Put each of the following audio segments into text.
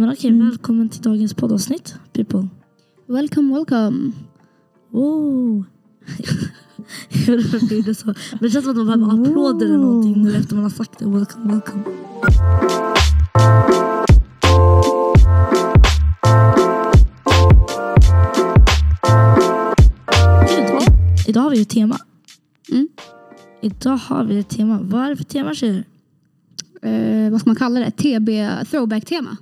Men okej, Mm. välkommen till dagens poddavsnitt, people. Welcome, welcome. Wow. Jag vet inte varför jag gjorde så. Men det känns som att man behöver applåder eller någonting nu efter man har sagt det. Welcome, welcome. Gud, Idag har vi ett tema. Mm. Idag har vi ett tema. Vad är det för tema tjejer? Eh, vad ska man kalla det? TB throwback-tema.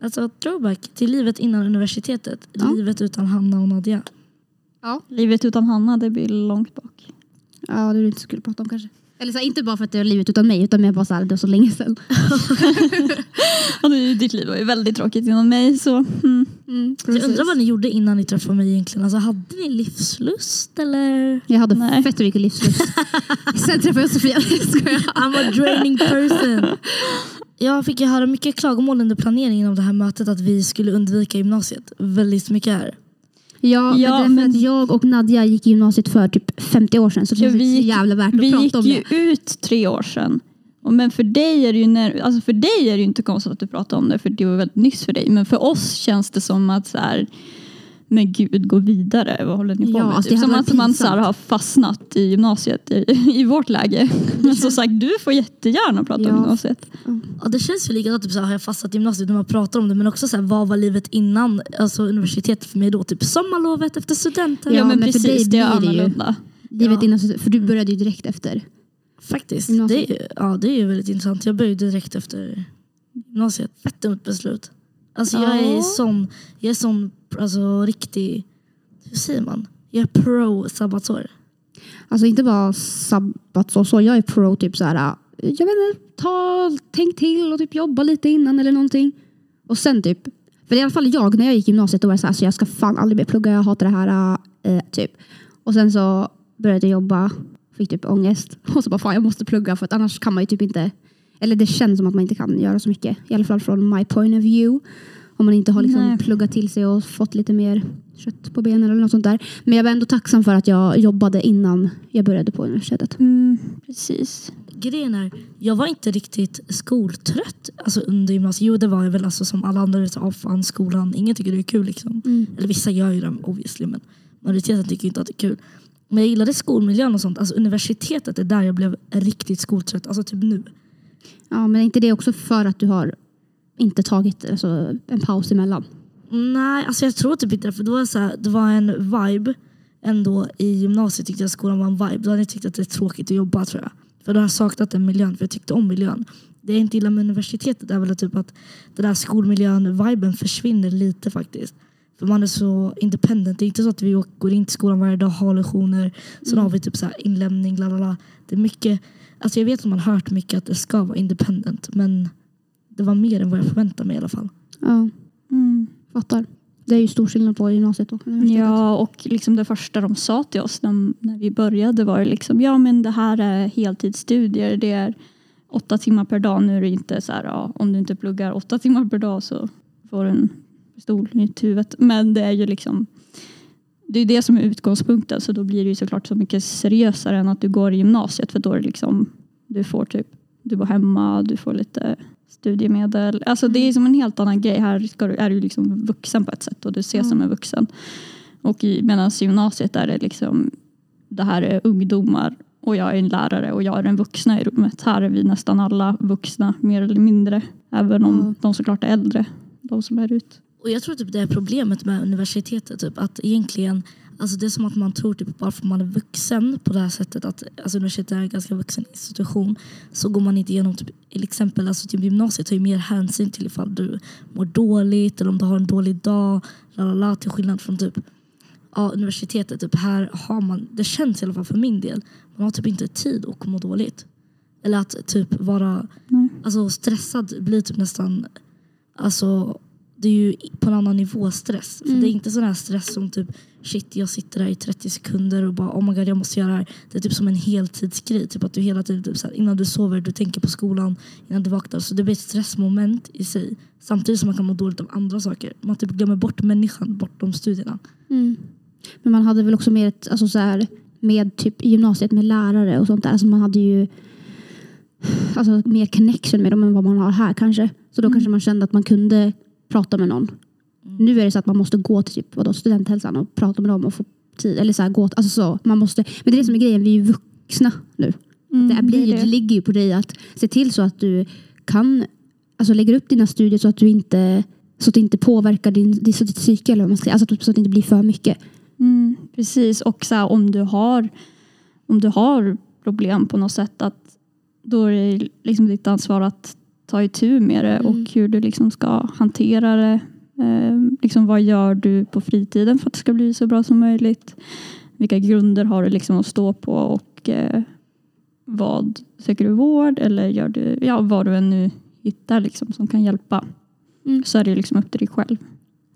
Alltså throwback till livet innan universitetet. Ja. Livet utan Hanna och Nadia. Ja. Livet utan Hanna, det blir långt bak. Ja, det är det inte skulle prata om kanske. Eller så här, inte bara för att det är livet utan mig, utan mer bara så här, det var så länge sedan. Nu, ditt liv var ju väldigt tråkigt innan mig så mm. Mm, jag undrar vad ni gjorde innan ni träffade mig egentligen. Alltså, hade ni livslust eller? Jag hade Nej. fett mycket livslust. Sen träffade jag Sofia. I'm a draining person. Jag fick ju höra mycket klagomål under planeringen av det här mötet att vi skulle undvika gymnasiet. Väldigt mycket här. Ja, Ja, men, att jag och Nadja gick i gymnasiet för typ 50 år sedan. Så det Ja, känns vi inte så gick- jävla värt Vi att gick prata om ju det. ut tre år sedan. Men för dig är det ju när, alltså för dig är det ju inte konstigt att du pratar om det för det var väldigt nyss för dig. Men för oss känns det som att så här, men gud gå vidare, vad håller ni på Ja, med? alltså, typ det som att man så här, har fastnat i gymnasiet i, i vårt läge. Men som sagt, du får jättegärna prata Ja. om gymnasiet. Ja, det känns ju likadant, typ, så här, har jag fastnat i gymnasiet när man pratar om det. Men också så här, vad var livet innan alltså, universitetet för mig då? Typ sommarlovet efter studenten. Ja, men, men för dig precis, det är annorlunda. Livet Ja. innan, för du började ju direkt efter. Faktiskt. Gymnasiet. Det är, ja, det är ju väldigt intressant. Jag började direkt efter gymnasiet. Fett dumt beslut. Alltså, jag är sån, jag är sån alltså, riktig, hur säger man? Jag är pro sabbatsår. Alltså inte bara sabbatsår så. Jag är pro typ så här. Jag vet inte, ta, tänk till och typ jobba lite innan eller någonting. Och sen typ. För i alla fall jag, när jag gick i gymnasiet då var det så här, så jag ska fan aldrig mer plugga, jag hatar det här. Eh, typ. Och sen så började jag jobba, fick typ ångest. Och så bara fan jag måste plugga för att annars kan man ju typ inte. Eller det känns som att man inte kan göra så mycket. I alla fall från my point of view. Om man inte har liksom Nej. pluggat till sig och fått lite mer kött på benen eller något sånt där. Men jag var ändå tacksam för att jag jobbade innan jag började på universitetet. Mm, precis. Grejen är, jag var inte riktigt skoltrött alltså, under gymnasiet. Jo det var jag väl alltså, som alla andra. Så, oh, fan, skolan, ingen tycker det är kul. Liksom. Eller vissa gör ju det obviously men majoriteten tycker inte att det är kul. Men jag gillade skolmiljön och sånt. Alltså, universitetet är där jag blev riktigt skoltrött. Alltså typ nu. Ja, men är inte det också för att du har inte tagit alltså, en paus emellan? Nej, alltså jag tror typ inte det. För det var, så här, det var en vibe ändå i gymnasiet tyckte jag skolan var en vibe. Då hade jag tyckt att det är tråkigt att jobba tror jag. För då har jag saknat den miljön, för jag tyckte om miljön. Det jag inte gillar med universitetet är väl typ att den där skolmiljön-viben försvinner lite faktiskt. För man är så independent. Det är inte så att vi går in till skolan varje dag, har lektioner. Sen har vi typ så här inlämning, la la la. Det är mycket, alltså jag vet att man har hört mycket att det ska vara independent. Men det var mer än vad jag förväntade mig i alla fall. Ja, Mm. fattar. Det är ju stor skillnad på gymnasiet och universitetet. Ja, och liksom det första de sa till oss när, när vi började var liksom, ja men det här är heltidsstudier, det är åtta timmar per dag. Nu är det inte så här, ja, om du inte pluggar åtta timmar per dag så får du en pistol i huvudet. Men det är ju liksom, det är det som är utgångspunkten så då blir det ju såklart så mycket seriösare än att du går i gymnasiet för då är det liksom, du får typ, du bor hemma, du får lite studiemedel. Alltså det är som en helt annan grej. Här ska du, är du liksom vuxen på ett sätt och du ses som en vuxen. Och i, medan gymnasiet är det liksom, det här är ungdomar och jag är en lärare och jag är den vuxna i rummet. Här är vi nästan alla vuxna, mer eller mindre. Även om Ja. de såklart är äldre, de som är ut. Och jag tror typ det är problemet med universitetet. Typ, att egentligen, alltså det är som att man tror typ bara för att man är vuxen på det här sättet att alltså universitetet är en ganska vuxen institution så går man inte igenom typ, till exempel alltså typ gymnasiet tar ju mer hänsyn till ifall du mår dåligt eller om du har en dålig dag. Lalala, till skillnad från typ ja, universitetet. Typ, här har man, det känns i alla fall för min del, man har typ inte tid att må dåligt. Eller att typ vara Nej. alltså, stressad blir typ nästan alltså, det är ju på en annan nivå stress. För Mm. det är inte sån här stress som typ shit jag sitter där i 30 sekunder och bara oh my god jag måste göra det här. Det är typ som en heltidsgrej. Typ att du hela tiden typ så här, innan du sover du tänker på skolan innan du vaknar. Så det blir ett stressmoment i sig. Samtidigt som man kan må dåligt av andra saker. Man typ glömmer bort människan bortom studierna. Mm. Men man hade väl också mer ett, alltså så här, med typ gymnasiet med lärare och sånt där. Alltså man hade ju alltså, mer connection med dem än vad man har här kanske. Så då Mm. kanske man kände att man kunde prata med någon. Nu är det så att man måste gå till typ, vadå, studenthälsan och prata med dem och få tid. Eller så här, gå, alltså så, man måste, men det är det som är grejen, vi är ju vuxna nu. Mm, det, blir, är det ligger ju på dig att se till så att du kan alltså lägger upp dina studier så att du inte så att det inte påverkar din, ditt ditt psyke eller vad man ska säga. Alltså att- så att det inte blir för mycket. Mm, precis, och så här, om, du har, om du har problem på något sätt att då är det liksom ditt ansvar att ta itu med det Mm. och hur du liksom ska hantera det. Eh, liksom, vad gör du på fritiden för att det ska bli så bra som möjligt? Vilka grunder har du liksom att stå på och eh, vad söker du vård eller gör du, ja, vad du än nu hittar liksom, som kan hjälpa. Mm. Så är det liksom upp till dig själv.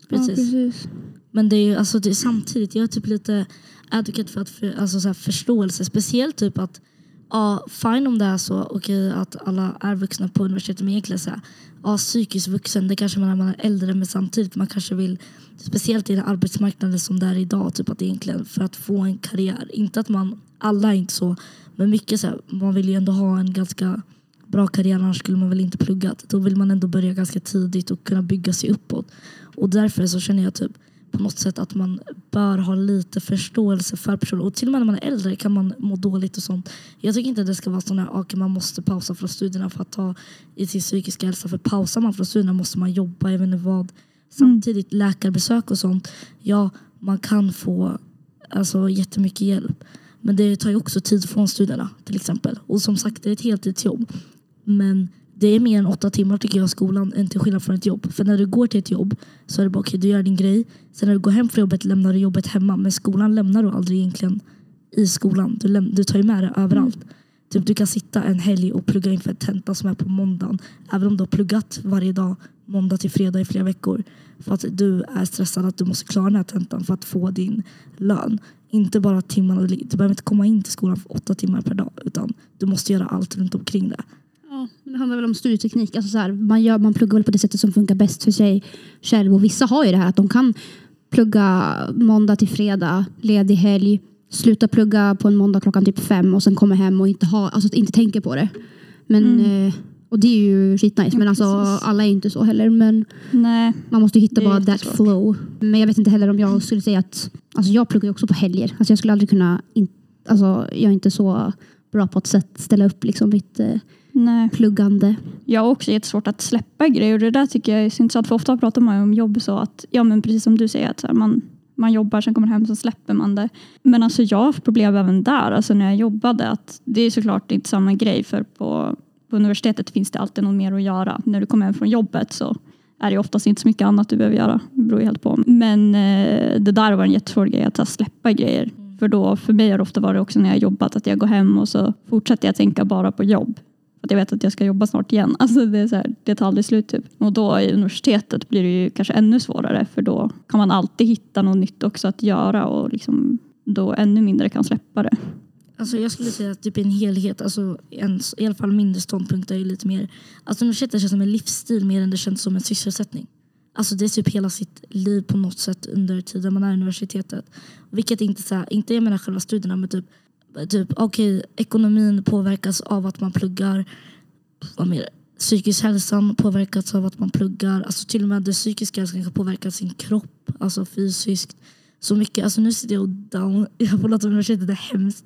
Precis. Ja, precis. Men det är ju alltså, det är samtidigt, jag är typ lite advocate för att för, alltså, så här, förståelse. Speciellt typ att, ja fine om det är så, okej att alla är vuxna på universitetet. Men egentligen så här, ja psykiskt vuxen, det kanske man är när man är äldre. Men samtidigt man kanske vill, speciellt i den arbetsmarknaden som det är idag, typ att egentligen för att få en karriär. Inte att man, alla är inte så, men mycket så här, man vill ju ändå ha en ganska bra karriär annars skulle man väl inte pluggat. Då vill man ändå börja ganska tidigt och kunna bygga sig uppåt. Och därför så känner jag typ på något sätt att man bör ha lite förståelse för personer. Och till och med när man är äldre kan man må dåligt och sånt. Jag tycker inte att det ska vara sådana här, okay, man måste pausa från studierna för att ta i sin psykiska hälsa. För pausar man från studierna måste man jobba, jag vet inte vad. Samtidigt läkarbesök och sånt, ja man kan få alltså, jättemycket hjälp. Men det tar ju också tid från studierna till exempel. Och som sagt det är ett heltidsjobb. Men det är mer än åtta timmar tycker jag skolan, än till skillnad från ett jobb. För när du går till ett jobb så är det bara okej, du gör din grej. Sen när du går hem från jobbet lämnar du jobbet hemma. Men skolan lämnar du aldrig egentligen i skolan. Du, läm- du tar ju med det överallt. Typ, du kan sitta en helg och plugga inför en tenta som är på måndagen. Även om du har pluggat varje dag, måndag till fredag i flera veckor. För att du är stressad att du måste klara den här tentan för att få din lön. Inte bara timmarna, du behöver inte komma in till skolan för åtta timmar per dag. Utan du måste göra allt runt omkring det. Ja, men det handlar väl om studieteknik. Alltså så här, man, gör, man pluggar väl på det sättet som funkar bäst för sig själv. Och vissa har ju det här att de kan plugga måndag till fredag, ledig helg, sluta plugga på en måndag klockan typ fem och sen komma hem och inte, ha, alltså, inte tänka på det. Men, eh, och det är ju skitnice. Men alltså, precis. alla är inte så heller. Men Nej, man måste ju hitta bara that jättesvårt. flow. Men jag vet inte heller om jag skulle säga att, alltså jag pluggar ju också på helger. Alltså jag skulle aldrig kunna, in, alltså jag är inte så bra på att ställa upp liksom mitt eh, nej. pluggande. Jag har också jättesvårt att släppa grejer och det där tycker jag är så intressant för ofta pratar man ju om jobb så att, ja men precis som du säger att här, man, man jobbar, sen kommer hem, sen släpper man det. Men alltså jag har haft problem även där, alltså när jag jobbade att det är såklart inte samma grej för på, på universitetet finns det alltid något mer att göra. När du kommer hem från jobbet så är det oftast inte så mycket annat du behöver göra. Det beror ju helt på. Men eh, det där var en jättesvår grej att här, släppa grejer. För då, för mig har det ofta varit också när jag jobbat att jag går hem och så fortsätter jag tänka bara på jobb. För att jag vet att jag ska jobba snart igen. Alltså det, är så här, det tar aldrig slut. Typ. Och då i universitetet blir det ju kanske ännu svårare för då kan man alltid hitta något nytt också att göra och liksom då ännu mindre kan släppa det. Alltså jag skulle säga att typ i en helhet, alltså en, i alla fall mindre ståndpunkt är ju lite mer, alltså universitetet känns som en livsstil mer än det känns som en sysselsättning. Alltså det är typ hela sitt liv på något sätt under tiden man är i universitetet. Vilket inte så här, inte jag menar själva studierna men typ, typ okej ekonomin påverkas av att man pluggar, vad mer? Psykisk hälsan påverkas av att man pluggar, alltså till och med det psykiska hälsan kan påverka sin kropp, alltså fysiskt. Så mycket, alltså nu sitter jag och down, jag får låta universitetet är hemskt.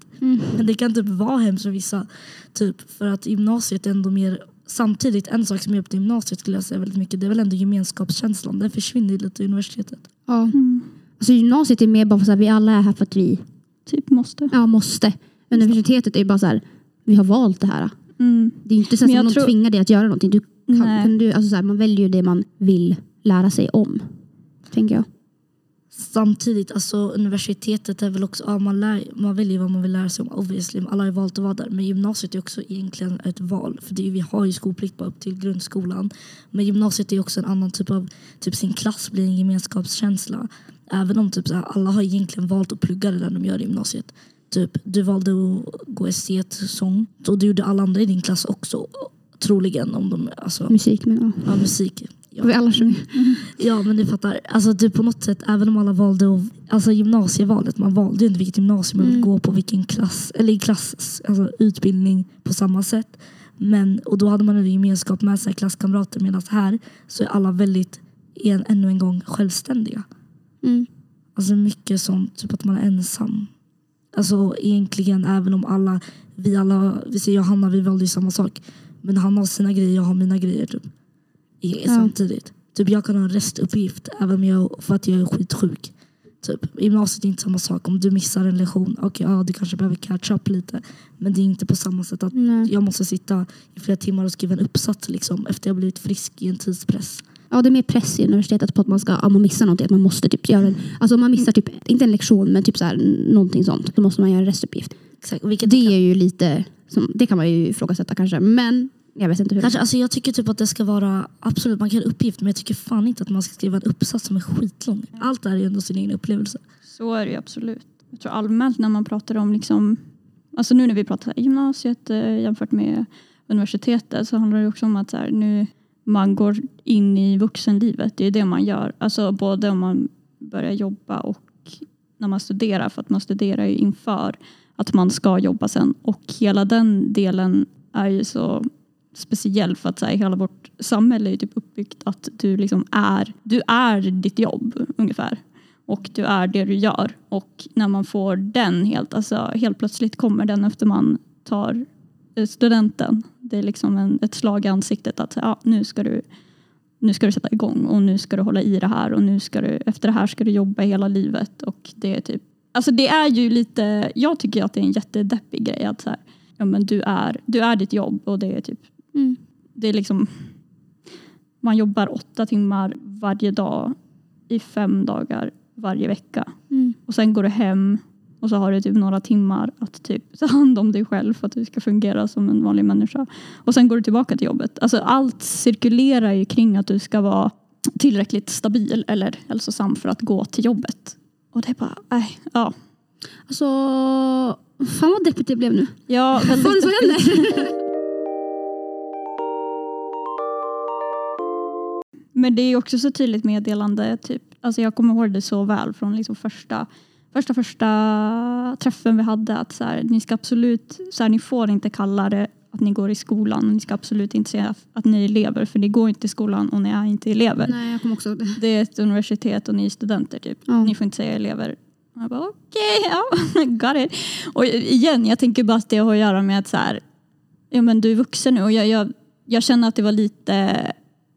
Men det kan typ vara hemskt för vissa. Typ för att gymnasiet är ändå mer Samtidigt, en sak som hjälpte gymnasiet skulle jag säga väldigt mycket, det är väl ändå gemenskapskänslan. Den försvinner lite i universitetet. Ja. Alltså gymnasiet är mer bara för att vi alla är här för att vi Typ måste. ja, måste. Universitetet är ju bara så här, vi har valt det här. Mm. Det är inte så att någon tror- tvingar dig att göra någonting. Du kan, kan du, alltså så här, man väljer ju det man vill lära sig om. Tänker jag. Samtidigt, alltså universitetet är väl också, ja, man, lär, man väljer vad man vill lära sig om obviously. Alla har valt att vara där. Men gymnasiet är också egentligen ett val. För det är, vi har ju skolplikt bara upp till grundskolan. Men gymnasiet är också en annan typ av, typ sin klass blir en gemenskapskänsla. Även om typ så här, alla har egentligen valt att plugga det där de gör i gymnasiet. Typ, du valde att gå estet, sång. Och det gjorde alla andra i din klass också. Troligen om de, alltså, Musik men ja. ja, musik. Ja. Vi alla sjunger. Ja men du fattar, alltså du på något sätt även om alla valde att, alltså gymnasievalet, man valde ju inte vilket gymnasium man vill Mm. gå på, vilken klass, eller klass, alltså utbildning på samma sätt. Men, och då hade man en gemenskap med sina klasskamrater medan här så är alla väldigt, en, ännu en gång, självständiga. Mm. Alltså mycket sånt, typ att man är ensam. Alltså egentligen även om alla, vi alla, vi säger jag och Hanna, vi valde ju samma sak. Men han har sina grejer, jag har mina grejer typ. I, Ja. Samtidigt. Typ jag kan ha en restuppgift även om jag, för att jag är skitsjuk. Typ. I gymnasiet är inte samma sak. Om du missar en lektion, okej ja, du kanske behöver catch up lite. Men det är inte på samma sätt att Nej. jag måste sitta i flera timmar och skriva en uppsats liksom, efter jag blivit frisk i en tidspress. Ja, det är mer press i universitetet på att man ska, om man missar någonting, att man måste typ göra en, alltså om man missar typ, inte en lektion men typ så här, någonting sånt, då måste man göra en restuppgift. Exakt. Vilket Det är ju lite, som, det kan man ju ifrågasätta kanske, men jag vet inte hur. Kanske, alltså jag tycker typ att det ska vara, absolut man kan ha uppgift men jag tycker fan inte att man ska skriva en uppsats som är skitlång. Allt är ju ändå sin egen upplevelse. Så är det ju absolut. Jag tror allmänt när man pratar om, liksom, alltså nu när vi pratar gymnasiet eh, jämfört med universitetet så handlar det också om att så här, nu man går in i vuxenlivet. Det är det man gör. Alltså både om man börjar jobba och när man studerar. För att man studerar ju inför att man ska jobba sen. Och hela den delen är ju så speciell för att så här, hela vårt samhälle är ju typ uppbyggt att du liksom är, du är ditt jobb ungefär. Och du är det du gör. Och när man får den helt, alltså helt plötsligt kommer den efter man tar eh, studenten. Det är liksom en, ett slag i ansiktet att ja, nu ska du nu ska du sätta igång och nu ska du hålla i det här och nu ska du, efter det här ska du jobba hela livet. Och det är typ, alltså det är ju lite, jag tycker att det är en jättedeppig grej att så här, ja men du är, du är ditt jobb och det är typ, Mm. det är liksom, man jobbar åtta timmar varje dag i fem dagar varje vecka. Mm. Och sen går du hem och så har du typ några timmar att typ ta hand om dig själv för att du ska fungera som en vanlig människa. Och sen går du tillbaka till jobbet. Alltså allt cirkulerar ju kring att du ska vara tillräckligt stabil eller hälsosam för att gå till jobbet. Och det är bara, nej, ja. Alltså, fan vad deppigt det blev nu. Ja, Vad är det som händer? Men det är också så tydligt meddelande. Typ. Alltså jag kommer ihåg det så väl från liksom första, första, första träffen vi hade. Att så här, ni ska absolut, så här, ni får inte kalla det att ni går i skolan. Ni ska absolut inte säga att ni är elever. För ni går inte i skolan och ni är inte elever. Nej, jag kommer också det. Det är ett universitet och ni är studenter. Typ. Ja. Ni får inte säga elever. Och jag bara okej, ja, got it. Och igen, jag tänker bara att det har att göra med att så här, ja, men du är vuxen nu. Och jag, jag, jag känner att det var lite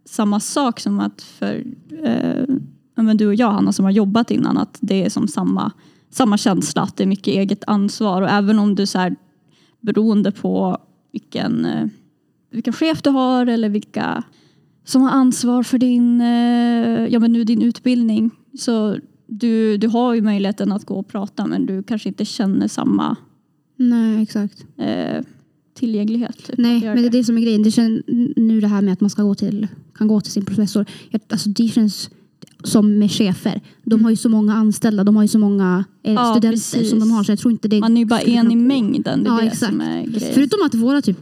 samma sak som att för eh, men du och jag Hanna som har jobbat innan att det är som samma, samma känsla att det är mycket eget ansvar och även om du så här, beroende på vilken, eh, vilken chef du har eller vilka som har ansvar för din, eh, ja, men nu din utbildning så du, du har ju möjligheten att gå och prata men du kanske inte känner samma Nej, exakt. eh, tillgänglighet. Typ, Nej, men det är det som är grejen. Det känns, nu det här med att man ska gå till, kan gå till sin professor. Jag, alltså det känns som med chefer. De har ju så många anställda, de har ju så många eh, Ja, studenter precis. som de har. Så jag tror inte det Man är ju bara en i mängden. Det är Ja, det exakt. som är grejen. Förutom att våra typ,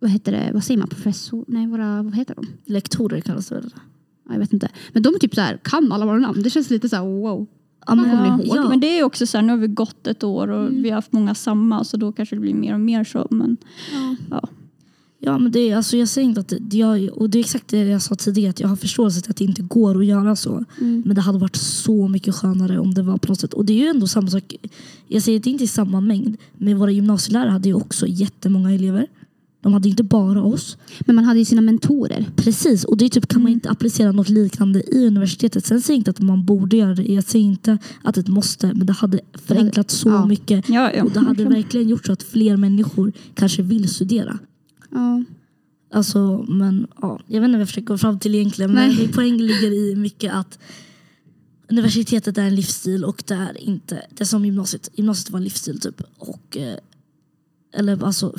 vad heter det, vad säger man, professor? Nej, våra, vad heter de? Lektorer kallas det väl? Ja, Jag vet inte. Men de typ så här, kan alla våra namn. Det känns lite så här wow. Ja, men, Ja, ihåg? ja. men det är också så här, nu har vi gått ett år och Mm. vi har haft många samma så då kanske det blir mer och mer så. Men ja. Ja men det är, alltså jag säger inte att det, jag, och det är exakt det jag sa tidigare att jag har förståelse till att det inte går att göra så. Mm. Men det hade varit så mycket skönare om det var på något sätt. Och det är ju ändå samma sak. Jag säger det inte är samma mängd. Men våra gymnasielärare hade ju också jättemånga elever. De hade inte bara oss. Men man hade ju sina mentorer. Precis, och det är typ, kan man inte applicera något liknande i universitetet. Sen säger jag inte att man borde göra det. Jag säger inte att det måste. Men det hade förenklat så Ja. mycket. Ja, ja. Och det hade verkligen gjort så att fler människor kanske vill studera. Ja. Alltså, men ja, jag vet inte vad jag försöker gå fram till egentligen. Men Nej. min poäng ligger i mycket att universitetet är en livsstil och det är inte, det är som gymnasiet. Gymnasiet var en livsstil typ. Och, eh, eller alltså,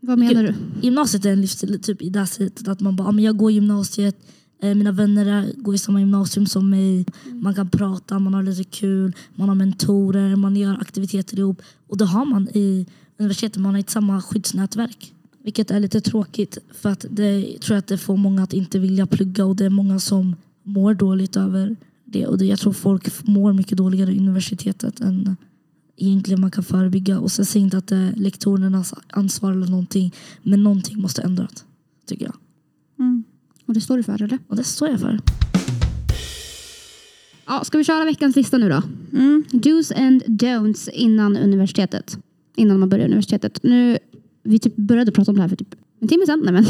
Vad menar du? gymnasiet är en livsstil typ i det här sättet att man bara, ah, men jag går gymnasiet, eh, mina vänner går i samma gymnasium som mig. Man kan prata, man har lite kul, man har mentorer, man gör aktiviteter ihop. Och det har man i universitetet, man har ett samma skyddsnätverk. Vilket är lite tråkigt för att det tror jag att det får många att inte vilja plugga och det är många som mår dåligt över det. Och det, jag tror folk mår mycket dåligare i universitetet än egentligen man kan förebygga. Och sen säger inte att det är lektorernas ansvar eller någonting. Men någonting måste ändras. Tycker jag. Mm. Och det står du för eller? Och det står jag för. Ja, ska vi köra veckans lista nu då? Mm. Do's and don'ts innan universitetet. Innan man börjar universitetet. Nu, vi typ började prata om det här för typ en timme sedan. Nej, men.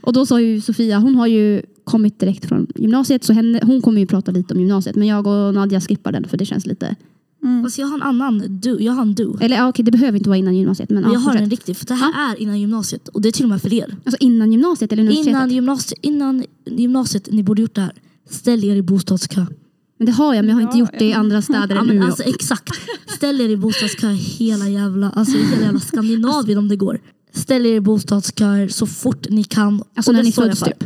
Och då sa ju Sofia, hon har ju kommit direkt från gymnasiet så henne, hon kommer ju prata lite om gymnasiet. Men jag och Nadja skippar den för det känns lite... Mm. Fast jag har en annan do. Jag har en do. Eller ja, okej, det behöver inte vara innan gymnasiet. Men Men ja, jag har fortsätt. en riktig. För det här är innan gymnasiet. Och det är till och med för er. Alltså innan gymnasiet eller universitetet? Innan gymnasiet, innan gymnasiet, ni borde gjort det här. Ställ er i bostadskö. Men det har jag, men jag har inte Ja, gjort det i andra städer Ja, men alltså, exakt. Ställ er i bostadskö hela jävla, alltså, hela jävla Skandinavien om det går. Ställ er i bostadsköer så fort ni kan. Alltså Och när ni föds typ.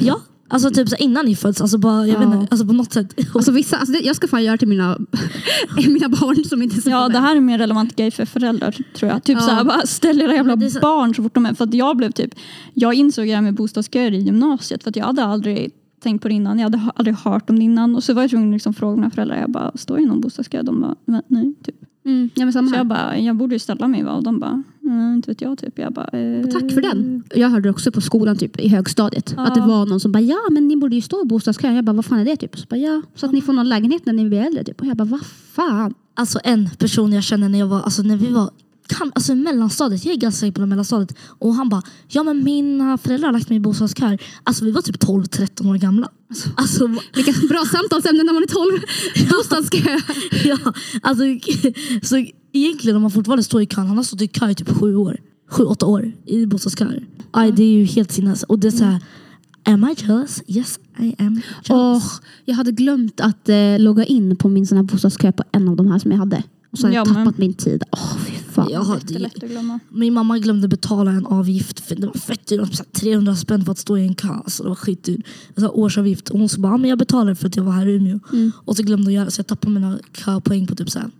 Ja, alltså typ så innan ni föds. Alltså, bara, jag Ja. vet inte, alltså på något sätt. Alltså, vissa, alltså, det, jag ska fan göra till mina, mina barn som inte så Ja, det här är mer relevant grej för föräldrar tror jag. Typ Ja. såhär, bara ställ era jävla så- barn så fort de är... För att jag blev typ... Jag insåg det här med bostadsköer i gymnasiet för att jag hade aldrig tänkt på det innan. Jag hade ha- aldrig hört om det innan. Och så var jag tvungen att liksom fråga mina föräldrar. Jag bara, står det någon bostadskö? De bara, "Men nej. Typ. Mm, ja, men samma Så här. jag bara, jag borde ju ställa mig va? Och de bara, mm, inte vet jag typ. Jag bara, eh, Tack för den. Jag hörde också på skolan typ, i högstadiet. Ja. Att det var någon som bara ja men ni borde ju stå i bostadskö. Jag bara vad fan är det? Typ. Så, bara, ja, så att ni får någon lägenhet när ni blir äldre. Typ. Och jag bara vad fan. Alltså en person jag känner när jag var, alltså när vi var kan, alltså mellanstadiet, jag är ganska säker på det mellanstadiet. Och han bara, ja men mina föräldrar har lagt mig i bostadskö. Alltså vi var typ 12-13 år gamla. Alltså, Vilka bra samtalsämnen när man är 12. Bostadskö. ja, alltså, så egentligen om man fortfarande står i kön, han har stått i kö i typ sju år. Sju, åtta år i bostadsköer. Aj, det är ju helt sinnes. Och det är såhär, am I jealous? Yes I am jealous. Åh, jag hade glömt att eh, logga in på min sån här bostadskö på en av de här som jag hade. Och så har jag Ja, men- tappat min tid. Åh fy fan. Jag har- Jättelätt att glömma. Min mamma glömde betala en avgift. För det var fett dyrt. Så här 300 spänn för att stå i en kö. Alltså det var skitdyrt. Alltså årsavgift. Och hon sa bara, "Ja, men jag betalar för att jag var här i Umeå. Mm. Och så glömde hon göra så jag tappade mina köpoäng på typ så här,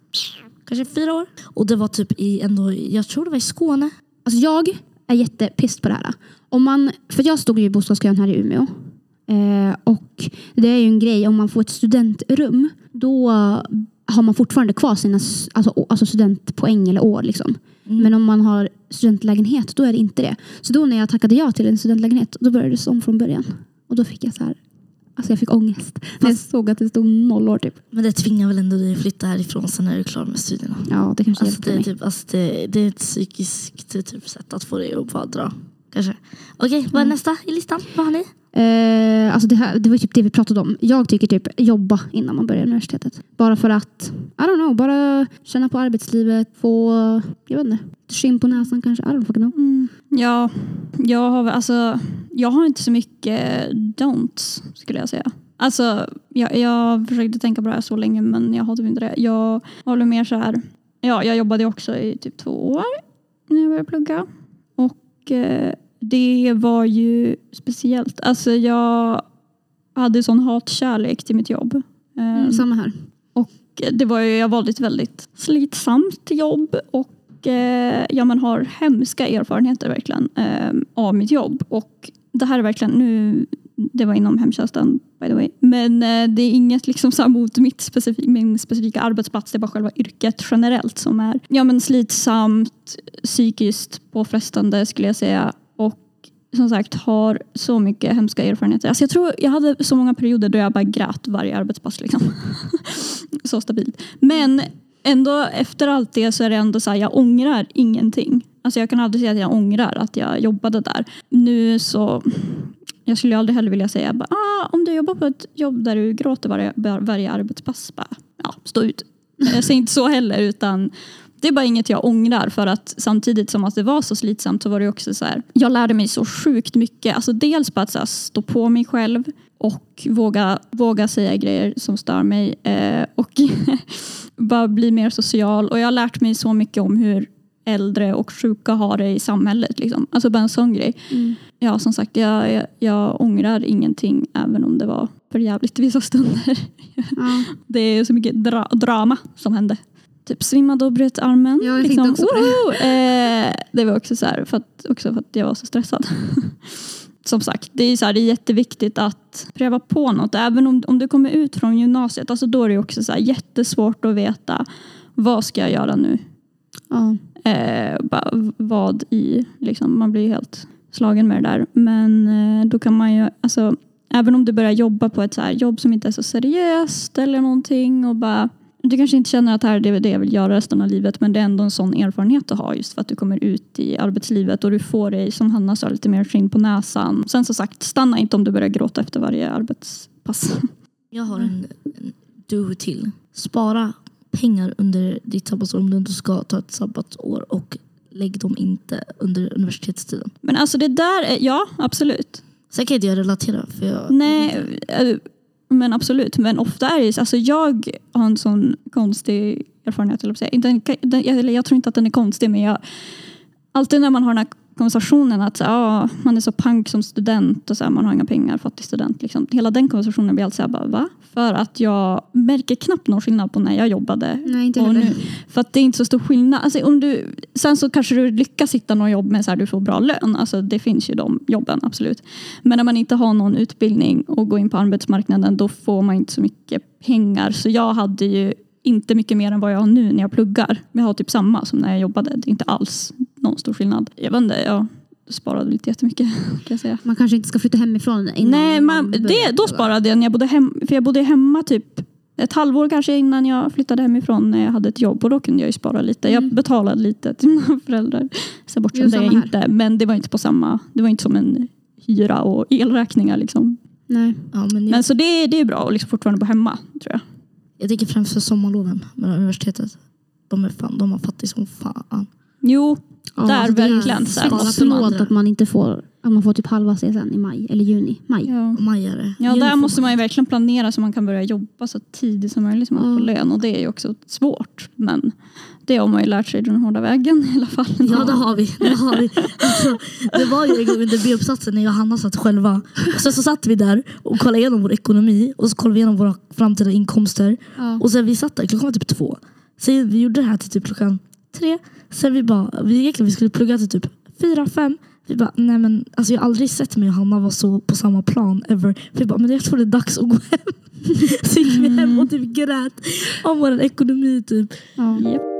kanske fyra år. Och det var typ i ändå, jag tror det var i Skåne. Alltså jag är jättepist på det här. Om man, för jag stod ju i bostadskön här i Umeå. Eh, och det är ju en grej, om man får ett studentrum då har man fortfarande kvar sina alltså, alltså studentpoäng eller år. Liksom. Men om man har studentlägenhet då är det inte det. Så då när jag tackade ja till en studentlägenhet då började det om från början. Och då fick jag så här, alltså jag fick ångest. När jag såg att det stod noll år typ. Men det tvingar väl ändå dig att flytta härifrån sen när du är klar med studierna. Ja det kanske Alltså hjälpte det, är mig. typ, alltså det, det är ett psykiskt typ sätt att få dig att bara dra. Kanske. Okej, vad är nästa i listan? Vad har ni? Eh, alltså det, här, det var typ det vi pratade om. Jag tycker typ jobba innan man börjar universitetet. Bara för att, I don't know, bara känna på arbetslivet, få, jag vet inte, skinn på näsan kanske. I don't fucking know. Mm. Ja, jag har, väl- alltså, jag har inte så mycket don'ts skulle jag säga. Alltså, jag, jag försökte tänka på det här så länge men jag har typ inte det. Jag håller mer så här. Ja, jag jobbade också i typ två år när jag började plugga. Och eh, det var ju speciellt. Alltså jag hade sån hatkärlek till mitt jobb. Eh, Samma här. det var ju, jag valde ett väldigt slitsamt jobb och eh, ja, man har hemska erfarenheter verkligen eh, av mitt jobb. Och det här är verkligen, nu, det var inom hemtjänsten by the way, men eh, det är inget liksom så mot mitt specifik, min specifika arbetsplats, det är bara själva yrket generellt som är ja, men slitsamt, psykiskt påfrestande skulle jag säga. Som sagt har så mycket hemska erfarenheter. Alltså jag tror jag hade så många perioder då jag bara grät varje arbetspass. Liksom. så stabilt. Men ändå efter allt det så är det ändå så här, jag ångrar ingenting. Alltså jag kan aldrig säga att jag ångrar att jag jobbade där. Nu så, jag skulle aldrig heller vilja säga bara, ah, om du jobbar på ett jobb där du gråter varje, varje arbetspass, bara, ja, stå ut. Jag säger inte så heller utan det är bara inget jag ångrar för att samtidigt som att det var så slitsamt så var det också så här. Jag lärde mig så sjukt mycket. Alltså dels på att här, stå på mig själv och våga, våga säga grejer som stör mig. Eh, och bara bli mer social. Och jag har lärt mig så mycket om hur äldre och sjuka har det i samhället. Liksom. Alltså bara en sån grej. Ja, som sagt, jag, jag, jag ångrar ingenting även om det var för jävligt vissa stunder. Ja. Det är så mycket dra drama som hände. Typ svimmade och bröt armen. Ja, jag tänkte också på det. Eh, det var också så här, för att, också för att jag var så stressad. som sagt, det är, så här, det är jätteviktigt att pröva på något. Även om, om du kommer ut från gymnasiet, alltså då är det också så här, jättesvårt att veta vad ska jag göra nu? Ja. Eh, bara, vad i, liksom, man blir helt slagen med det där. Men eh, då kan man ju, alltså, även om du börjar jobba på ett så här jobb som inte är så seriöst eller någonting och bara du kanske inte känner att det här är det jag vill göra resten av livet men det är ändå en sån erfarenhet att ha just för att du kommer ut i arbetslivet och du får dig, som Hanna sa, lite mer skinn på näsan. Sen som sagt, stanna inte om du börjar gråta efter varje arbetspass. Jag har en, en do till. Spara pengar under ditt sabbatsår om du inte ska ta ett sabbatsår och lägg dem inte under universitetstiden. Men alltså det där, är, ja absolut. Sen kan inte jag relatera för jag... Nej, men absolut. Men ofta är det ju- alltså jag har en sån konstig erfarenhet, eller säga. Inte, en- jag tror inte att den är konstig men jag alltid när man har den här konversationen att så, ah, man är så pank som student och så här, man har inga pengar, fattig student. Liksom. Hela den konversationen blir alltid så här, bara, va? För att jag märker knappt någon skillnad på när jag jobbade Nej, inte och heller. nu. För att det är inte så stor skillnad. Alltså, om du, sen så kanske du lyckas hitta något jobb med så här, du får bra lön. Alltså, det finns ju de jobben, absolut. Men när man inte har någon utbildning och går in på arbetsmarknaden då får man inte så mycket pengar. Så jag hade ju inte mycket mer än vad jag har nu när jag pluggar. Jag har typ samma som när jag jobbade. Det är inte alls någon stor skillnad. Jag vet inte, jag sparade lite jättemycket kan jag säga. Man kanske inte ska flytta hemifrån innan Nej, man, det, då sparade jag när jag bodde hem, för jag bodde hemma typ ett halvår kanske innan jag flyttade hemifrån när jag hade ett jobb och då kunde jag ju spara lite. Jag betalade lite till mina föräldrar. Sen bortsett det här. inte, men det var inte på samma, det var inte som en hyra och elräkningar liksom. Nej. Ja, men jag, Men så det, det är bra att liksom fortfarande bo hemma tror jag. jag tänker främst för sommarloven med universitetet. De är fan, de har fattig som fan. Jo, Ja, där alltså det är verkligen. Så här, måste man- att man inte får, att man får typ halva CSN i maj eller juni. Maj. ja. Majare. Ja, där måste man ju verkligen planera så man kan börja jobba så tidigt som möjligt så man får Ja. lön. Och det är ju också svårt. Men det har man ju lärt sig den hårda vägen i alla fall. Ja det har vi. Det, har vi. Alltså, det var ju en gång under B-uppsatsen när jag och Hanna satt själva. Sen så satt vi där och kollade igenom vår ekonomi och så kollade vi igenom våra framtida inkomster. Ja. Och sen vi satt där, klockan var typ två. Sen vi gjorde det här till typ klockan tre. Sen vi bara, vi egentligen vi skulle plugga till typ fyra, fem. Vi bara, nej men alltså jag har aldrig sett mig och Hanna vara så på samma plan ever. Vi bara, men jag tror det är dags att gå hem. Så gick vi hem och typ grät om vår ekonomi typ. Ja. Japp.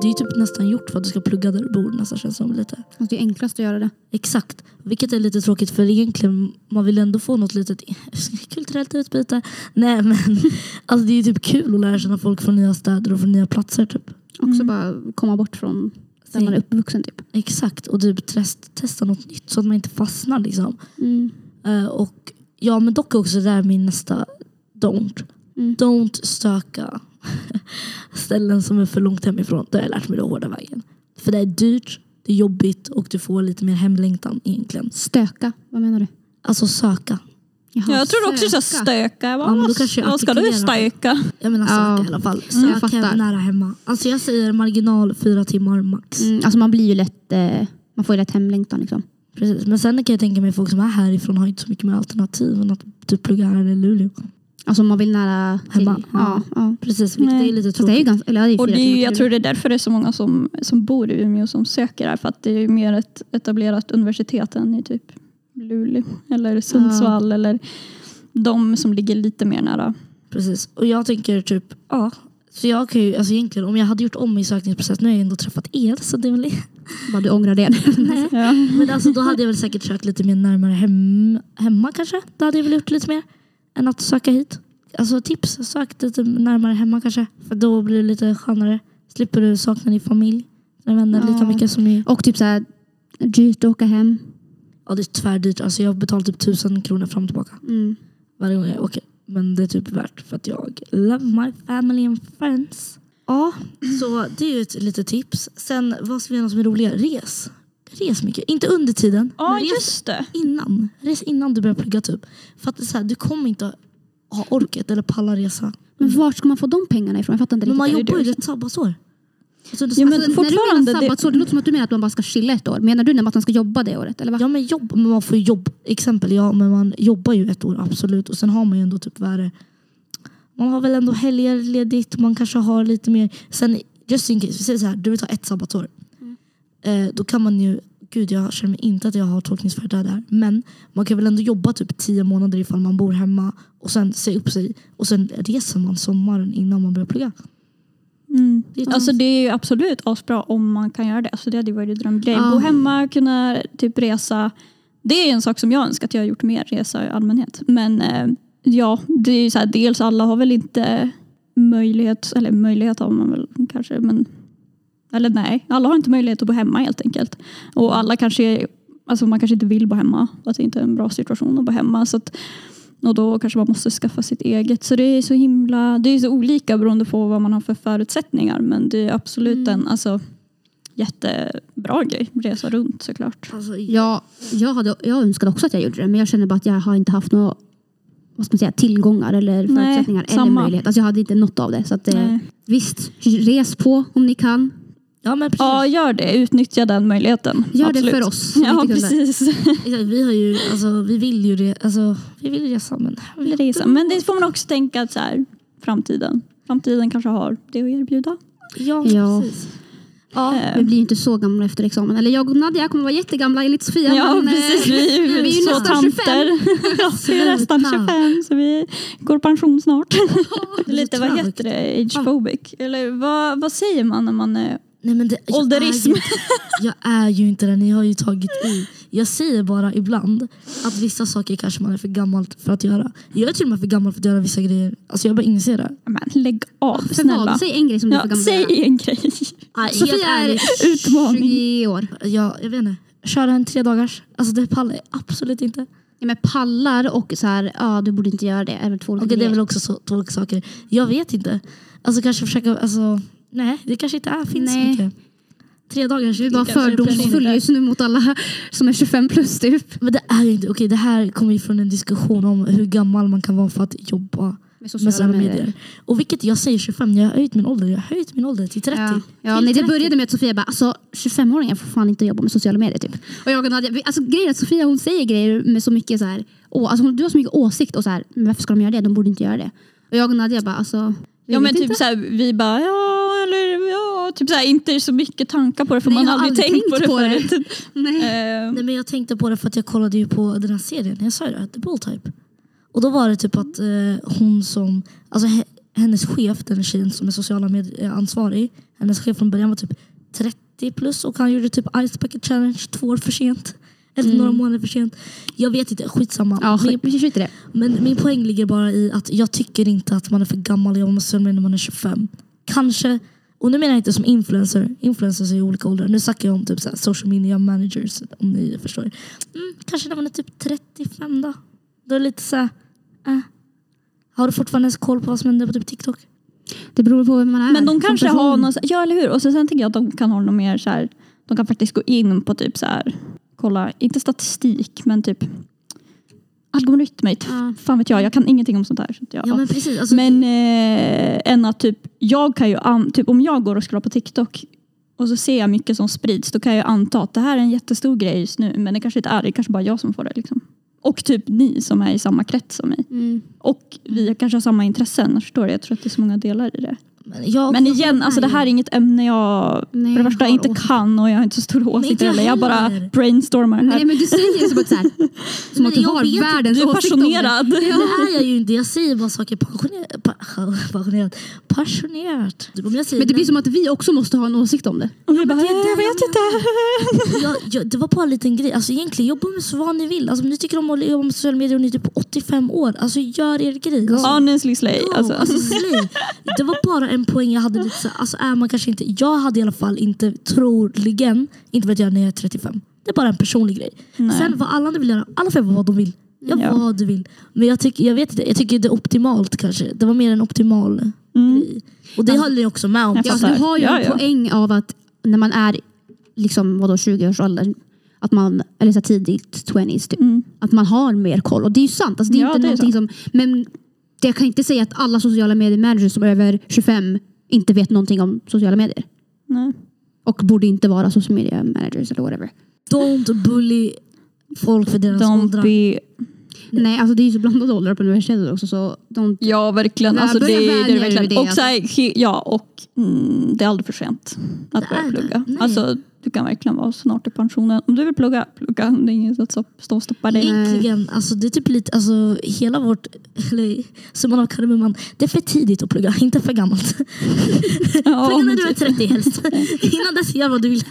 Det är ju typ nästan gjort för att du ska plugga där du bor nästan känns det som lite. Alltså, det är enklast att göra det. Exakt. Vilket är lite tråkigt för egentligen man vill ändå få något litet kulturellt utbyte. Nej men alltså det är ju typ kul att lära känna folk från nya städer och från nya platser typ. Också bara komma bort från där man är uppvuxen typ. Exakt och typ test, testa något nytt så att man inte fastnar liksom. Mm. Eh, och ja men dock också det är min nästa don't. Mm. Don't stöka ställen som är för långt hemifrån. Det har jag lärt mig den hårda vägen. För det är dyrt, det är jobbigt och du får lite mer hemlängtan egentligen. Stöka, vad menar du? Alltså söka. Jaha, Jag tror också så söka. stöka. Ja, men då kanske jag vad ska du stöka? Jag menar Ja. söka i alla fall. Mm, jag Sök hem nära hemma. Alltså jag säger marginal fyra timmar max. Mm, alltså man blir ju lätt, eh, man får ju lätt hemlängtan liksom. Precis. Men sen kan jag tänka mig folk som är härifrån har inte så mycket mer alternativ än att typ plugga här i Luleå. Alltså man vill nära till. Hemma, Ja, ja. ja. Precis, Nej. är lite Fast det är ju tråkigt. ganska, eller ja, det är Och det är, ju- jag till. tror det är därför det är så många som, som bor i Umeå som söker här. För att det är mer ett etablerat universitet än i typ Luleå eller Sundsvall. Eller de som ligger lite mer nära. Precis. Och jag tänker typ, ja. Så jag kan ju, alltså egentligen om jag hade gjort om min sökningsprocess, nu har jag ändå träffat er så det är väl Bara du ångrar det. Nej. Ja. Men alltså då hade jag väl säkert sökt lite mer närmare hem, hemma kanske. Då hade jag väl gjort lite mer än att söka hit. Alltså tips, sök lite närmare hemma kanske. För då blir det lite skönare. Slipper du sakna din familj, dina vänner lika Ja. mycket som i... Och typ så här dyrt att åka hem. Ja det är tvärdyrt. Alltså jag har betalat typ tusen kronor fram och tillbaka. Mm. Varje gång jag åker. Men det är typ värt för att jag love my family and friends. Ja, så det är ju ett litet tips. Sen vad ska vi göra som är roligare? Res. Res mycket. Inte under tiden. Ja, men res just det. innan. Res innan du börjar plugga typ. För att det är så här, du kommer inte ha orket eller palla resa. Men vart ska man få de pengarna ifrån? Jag fattar inte Men riktigt. man jobbar ju ett sabbatsår. Alltså, det är Ja, så- men alltså, när du menar sabbatsår, det låter som att du menar att man bara ska chilla ett år. Menar du när man ska jobba det året? Eller va? Ja men jobb, men man får ju jobb. Exempel, ja men man jobbar ju ett år absolut. Och sen har man ju ändå typ vad är det? Man har väl ändå helger ledigt. Man kanske har lite mer. Sen just in case, vi säger så här, du vill ta ett sabbatsår. Eh, då kan man ju gud jag känner mig inte att jag har tolkningsföreträde där. Men man kan väl ändå jobba typ tio månader ifall man bor hemma och sen säga upp sig och sen reser man sommaren innan man börjar plugga. Mm. Det är Alltså det är ju absolut asbra om man kan göra det. Alltså det hade varit drömgrej. Ja. Bo hemma, kunna typ resa. Det är en sak som jag önskar att jag har gjort mer, resa i allmänhet. Men eh, ja, det är ju så här, dels alla har väl inte möjlighet, eller möjlighet har man väl kanske, men eller nej, alla har inte möjlighet att bo hemma helt enkelt. Och alla kanske, alltså man kanske inte vill bo hemma, att det inte är en bra situation att bo hemma. Så att, och då kanske man måste skaffa sitt eget. Så det är så himla, det är så olika beroende på vad man har för förutsättningar. Men det är absolut en alltså, jättebra grej, resa runt såklart. Alltså, Ja, jag, hade, jag önskade också att jag gjorde det men jag känner bara att jag har inte haft några vad ska man säga, tillgångar eller Nej, förutsättningar eller samma. möjlighet. Alltså jag hade inte något av det. Så att Nej. visst, res på om ni kan. Ja men precis. Ja, gör det. Utnyttja den möjligheten. Gör Absolut. det för oss. Ja, precis. Vi har ju, alltså, vi vill ju re- alltså, vi vill resa men Vill resa. Men det får man också tänka att så här, framtiden. Framtiden kanske har det att erbjuda. ja, Ja. precis. Ja, Eh, Vi blir ju inte så gamla efter examen. Eller jag och Nadia kommer vara jättegamla enligt Sofia. Ja, men, eh, precis. Vi är ju vi är ju så nästan 25. tanter. Ja, vi är nästan Sluta. 25 så vi går pension snart. det Lite, vad heter det? Age-phobic? Eller vad, vad säger man när man är... Nej, men det, jag Ålderism. Är ju, jag är ju inte det, ni har ju tagit i. Jag säger bara ibland att vissa saker kanske man är för gammal för att göra. Jag är till och med för gammal för att göra vissa grejer. Alltså jag bara inser det. Men lägg av, För snälla. vad? Säg en grej som du är Ja, för gammal säg en grej. Nej, Sofia är Utmaning. 20 år. jag, jag vet inte. Köra en tre dagars. Alltså det pallar jag absolut inte. Ja, men pallar och så här, ja du borde inte göra det. Är väl två olika Okej det är väl också så, två olika saker. Jag vet inte. Alltså kanske försöka, alltså nej det kanske inte är, finns så Nej. mycket. Tre dagars. Du är bara kanske det fördomsfull blir just nu mot alla som är 25 plus typ. Men det är ju inte, okej det här kommer ju från en diskussion om hur gammal man kan vara för att jobba med sociala medier. Och vilket jag säger 25, jag har höjt min ålder, jag har höjt min ålder till 30. Ja, ja Till nej, det 30. började med att Sofia bara, alltså 25-åringar får fan inte jobba med sociala medier typ. Och jag och Nadia, vi- alltså grejen är att Sofia hon säger grejer med så mycket så här, å, alltså hon, du har så mycket åsikt och så här, men varför ska de göra det? De borde inte göra det. Och jag och Nadia bara, alltså. Ja men typ inte. såhär, vi bara ja eller ja, typ såhär, inte så mycket tankar på det för Nej, man har aldrig tänkt, tänkt på det på det. Nej. Eh, Nej men jag tänkte på det för att jag kollade ju på den här serien, jag sa ju det, The Bull Type. Och då var det typ att eh, hon som, alltså he, hennes chef, den tjejen som är sociala medier ansvarig, hennes chef från början var typ 30 plus och han gjorde typ Ice Bucket Challenge två år för sent. Eller några månader för sent. Jag vet inte, skitsamma. Ja, Min- skit- i det. Men min poäng ligger bara i att jag tycker inte att man är för gammal att jobba med när man är 25. Kanske, och nu menar jag inte som influencer, influencers är i olika åldrar. Nu snackar jag om typ så här social media managers om ni förstår. Mm, kanske när man är typ 35 då. Då är det lite så här, äh. Har du fortfarande ens koll på vad som händer på typ TikTok? Det beror på vem man är. Men de kanske person. har någon, ja eller hur? Och så, sen tänker jag att de kan ha något mer så här, de kan faktiskt gå in på typ så här, kolla, inte statistik men typ algoritmer. Ja. Fan vet jag, jag kan ingenting om sånt här. Så jag, Ja men precis. Alltså, Men eh, än att typ, jag kan ju, typ om jag går och scrollar på TikTok och så ser jag mycket som sprids, då kan jag anta att det här är en jättestor grej just nu. Men det kanske inte är, det är kanske bara jag som får det. Liksom. Och typ ni som är i samma krets som mig. Mm. Och vi kanske har samma intressen, förstår du? Jag tror att det är så många delar i det. Jag, Men igen, alltså det här är inget ämne jag Nej, för det första inte åsikter. kan och jag har inte så stora åsikter heller. Jag bara brainstormar här. Nej men du säger som att, så här, som att du har världens åsikt om det. passionerad. Det är jag ju inte. Jag säger bara saker passionerat. Pa, passionerat. Men det blir som att vi också måste ha en åsikt om det. Och vi bara, det jag vet inte. jag, jag, det var bara en liten grej. Alltså egentligen, jobba med så vad ni vill. Alltså, om ni tycker om att jobba med sociala medier och ni är typ 85 år, alltså gör er grej. Alltså, Honestly slay. Alltså. alltså, slay. Det var bara en poäng jag hade lite så, alltså är man kanske inte, jag hade i alla fall inte troligen inte velat göra när jag är 35. Det är bara en personlig grej. Nej. Sen vad alla andra vill göra, alla får göra vad de vill. Gör Ja. vad du vill. Men jag tycker, jag vet inte, jag tycker det är optimalt kanske. Det var mer en optimal Mm. grej. Och det håller jag också med om. Jag Ja, fattar. du har ju Ja, en ja. poäng av att när man är liksom, vadå, 20-årsåldern, att man, eller så tidigt 20s typ, Mm. att man har mer koll. Och det är ju sant. Alltså, det är Ja, inte det är som, men jag kan inte säga att alla sociala medier managers som är över 25 inte vet någonting om sociala medier. Nej. Och borde inte vara social media managers eller whatever. Don't bully folk för deras Don't åldrar. be... Nej, alltså det är ju så blandade åldrar på universitetet också. Så don't, Ja verkligen. Nej, Alltså, det, börja det, är er verkligen. det, Och, så här, he- ja, och mm, det är aldrig för sent att Det är börja plugga. Nej. Alltså, du kan verkligen vara snart i pensionen. Om du vill plugga, plugga. Det är ingen som stå och stoppar dig. Egentligen, alltså det är typ lite, alltså hela vårt, eller summan av kardemumman, det är för tidigt att plugga, inte för gammalt. Ja, plugga när du är typ. 30 helst. Innan dess, gör vad du vill.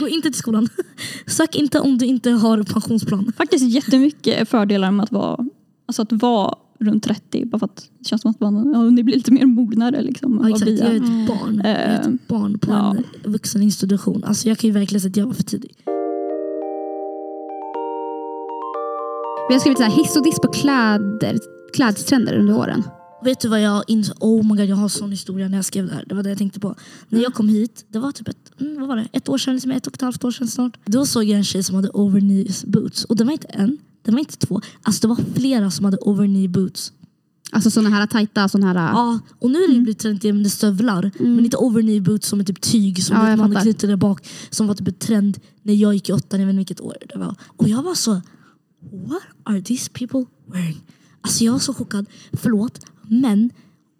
Gå inte till skolan. Sök inte om du inte har pensionsplan. Faktiskt jättemycket fördelar med att vara, alltså att vara runt 30. Bara för att det känns som att man ja, ni blir lite mer mognare. Liksom, Ja, exakt. Jag är ett barn. Jag är Eh, ett barn på ja. en vuxeninstitution. Alltså jag kan ju verkligen säga att jag var för tidig. Vi har skrivit så här, hiss och diss på kläder, klädstrender under åren. Vet du vad jag insåg? Oh my god, jag har sån historia när jag skrev det här. Det var det jag tänkte på. När jag kom hit, det var typ ett, mm, vad var det? ett år sedan, liksom ett och ett halvt år sedan snart. Då såg jag en tjej som hade overknees boots. Och det var inte en, det var inte två. Alltså det var flera som hade overknee boots. Alltså såna här tajta, såna här... Ja, och nu är det ju blivit trendigt med stövlar. Men inte overknee boots som är typ tyg som Ja, man knyter där bak. Som var typ ett trend när jag gick i åttan, jag vet inte vilket år det var. Och jag var så, what are these people wearing? Alltså jag var så chockad. Förlåt, men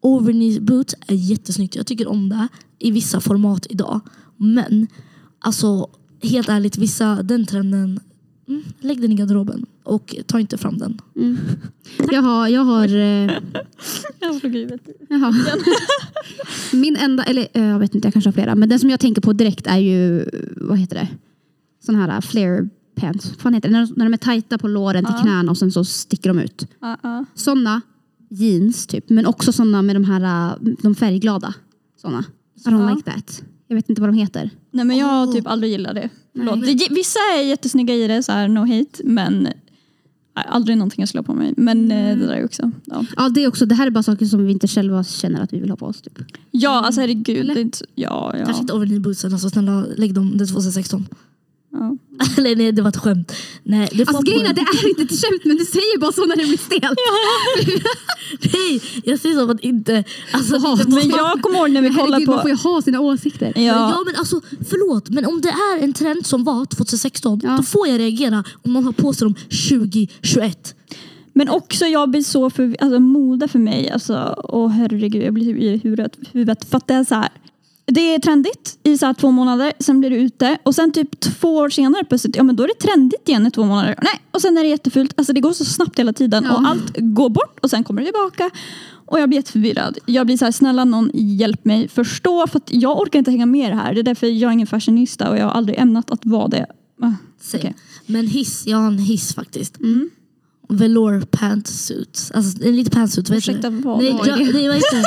overknee boots är jättesnyggt. Jag tycker om det i vissa format idag. Men alltså helt ärligt, vissa, den trenden, mm, lägg den i garderoben och ta inte fram den. Mm. Jag har... Jag har eh, Jag slog huvudet. Min enda, eller eh, jag vet inte, jag kanske har flera. Men den som jag tänker på direkt är ju, vad heter det? Sån här uh, flare pants. Vad fan heter det? När, de- när de är tajta på låren till Ja. knäna och sen så sticker de ut. Ja, ja. Såna jeans typ. Men också såna med de här, uh, de färgglada. Såna. I don't Ja. like that. Jag vet inte vad de heter. Nej men jag har Åh. typ aldrig gillat det. Förlåt. Vissa är jättesnygga i det, så här, no hate. Men aldrig någonting jag skulle ha på mig. Men eh, det där är också. Ja, Ja, det är också, det här är bara saker som vi inte själva känner att vi vill ha på oss. Typ. ja alltså herregud. Eller? Det inte, ja, Kanske ja. inte overknee bootsen, alltså snälla lägg dem, det är 2016. Ja. Eller nej, det var ett skämt. Nej, det får Alltså på- grejen är, det är inte ett skämt men du säger bara så när det blir stelt. Nej, jag säger som att inte... Alltså, inte Men jag kommer ihåg när vi kollade Herregud, man på... får ju ha sina åsikter. Ja, Ja men alltså förlåt, men om det är en trend som var 2016, Ja. då får jag reagera om någon har på sig dem 2021. Men också jag blir så för alltså mode för mig. Alltså, åh herregud, jag blir typ i huvudet för att det är så här. Det är trendigt i så här två månader, sen blir det ute och sen typ två år senare plötsligt, ja men då är det trendigt igen i två månader. Nej, och sen är det jättefult. Alltså det går så snabbt hela tiden Ja. och allt går bort och sen kommer det tillbaka. Och jag blir jätteförvirrad. Jag blir så här, snälla någon hjälp mig förstå för att jag orkar inte hänga med i det här. Det är därför jag är ingen fashionista och jag har aldrig ämnat att vara det. Ah, okej. Men hiss, jag har en hiss faktiskt. Mm. Velour pantsuits. Alltså en liten pantsuit, Ursäkta, vad Nej, det? nej, vad heter?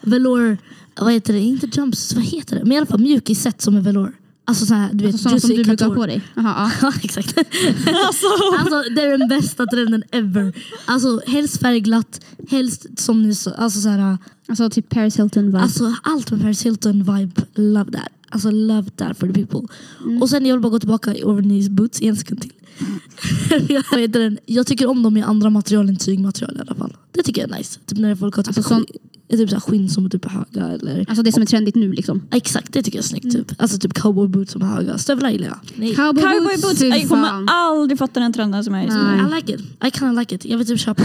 Velour, vad heter det? Inte jumpsuits, vad heter det? Men i alla fall mjukisset som är velour. Alltså så här, du vet, Alltså, som du brukar ha på dig. Jaha, ja. Exakt. alltså det är den bästa trenden ever. Alltså helst färgglatt, helst som ni sa, alltså så här, Alltså typ Paris Hilton vibe. alltså allt med Paris Hilton vibe, love that. Alltså love that for the people. Mm. Och sen jag vill bara gå tillbaka i overknees boots en sekund till. jag, vet den, jag tycker om dem i andra material än tygmaterial i alla fall. Det tycker jag är nice. Typ när folk har typ, Alltså, sån- skinn, typ så här skinn som är typ höga eller Alltså det som är trendigt nu liksom. Exakt, det tycker jag är snyggt. Typ. Alltså typ cowboy boots som är höga. Stövlar gillar jag. Nej. Cowboy, Cowboy boots, jag kommer aldrig fatta den trenden som är just nu. Nej. I like it. I kinda like it. Jag vill typ köpa.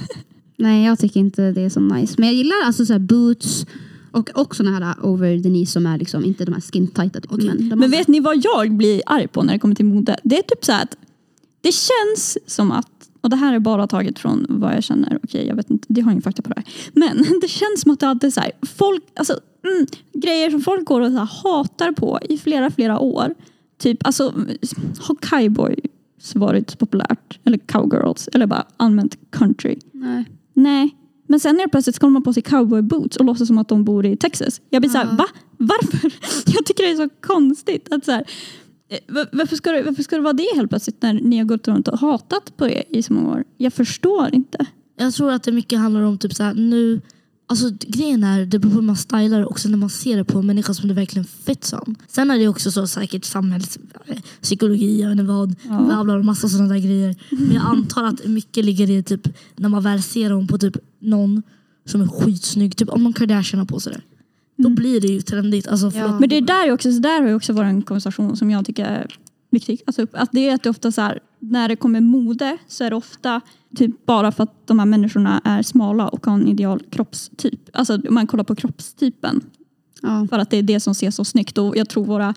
Nej jag tycker inte det är så nice. Men jag gillar alltså så här boots och, och såna här uh, over the knee som är liksom inte de här skin tighta. Typ, Okej. men Men vet ni vad jag blir arg på när det kommer till mode? Det är typ så här att det känns som att, och det här är bara taget från vad jag känner, okej jag vet inte, det har ingen fakta på det här. Men det känns som att det alltid är så här, folk, alltså mm, grejer som folk går och så här, hatar på i flera, flera år. Typ, alltså har cowboys varit populärt? Eller cowgirls? Eller bara allmänt country? Nej. Nej. Men sen är det plötsligt ska de ha på sig cowboy boots och låtsas som att de bor i Texas. Jag blir så här, Ja. va? Varför? Jag tycker det är så konstigt. Att så här, varför, ska det, varför ska det vara det helt plötsligt när ni har gått runt och hatat på det i så många år? Jag förstår inte. Jag tror att det mycket handlar om typ så här, nu Alltså grejen är, det beror på hur man stylar också när man ser det på en människa som det verkligen fits on. Sen är det också så säkert samhällspsykologi, jag vet inte vad, Ja. bla massa sådana där grejer. Men jag antar att mycket ligger i typ när man väl ser dem på typ någon som är skitsnygg, typ om någon Kardashian har på sig det. Då Mm. blir det ju trendigt. Alltså. Ja. Men det är där är också, så där har ju också varit en konversation som jag tycker är viktig. Alltså, att det är att det ofta så här, när det kommer mode så är det ofta typ bara för att de här människorna är smala och har en ideal kroppstyp. Alltså om man kollar på kroppstypen Ja. för att det är det som ser så snyggt. Och jag tror våra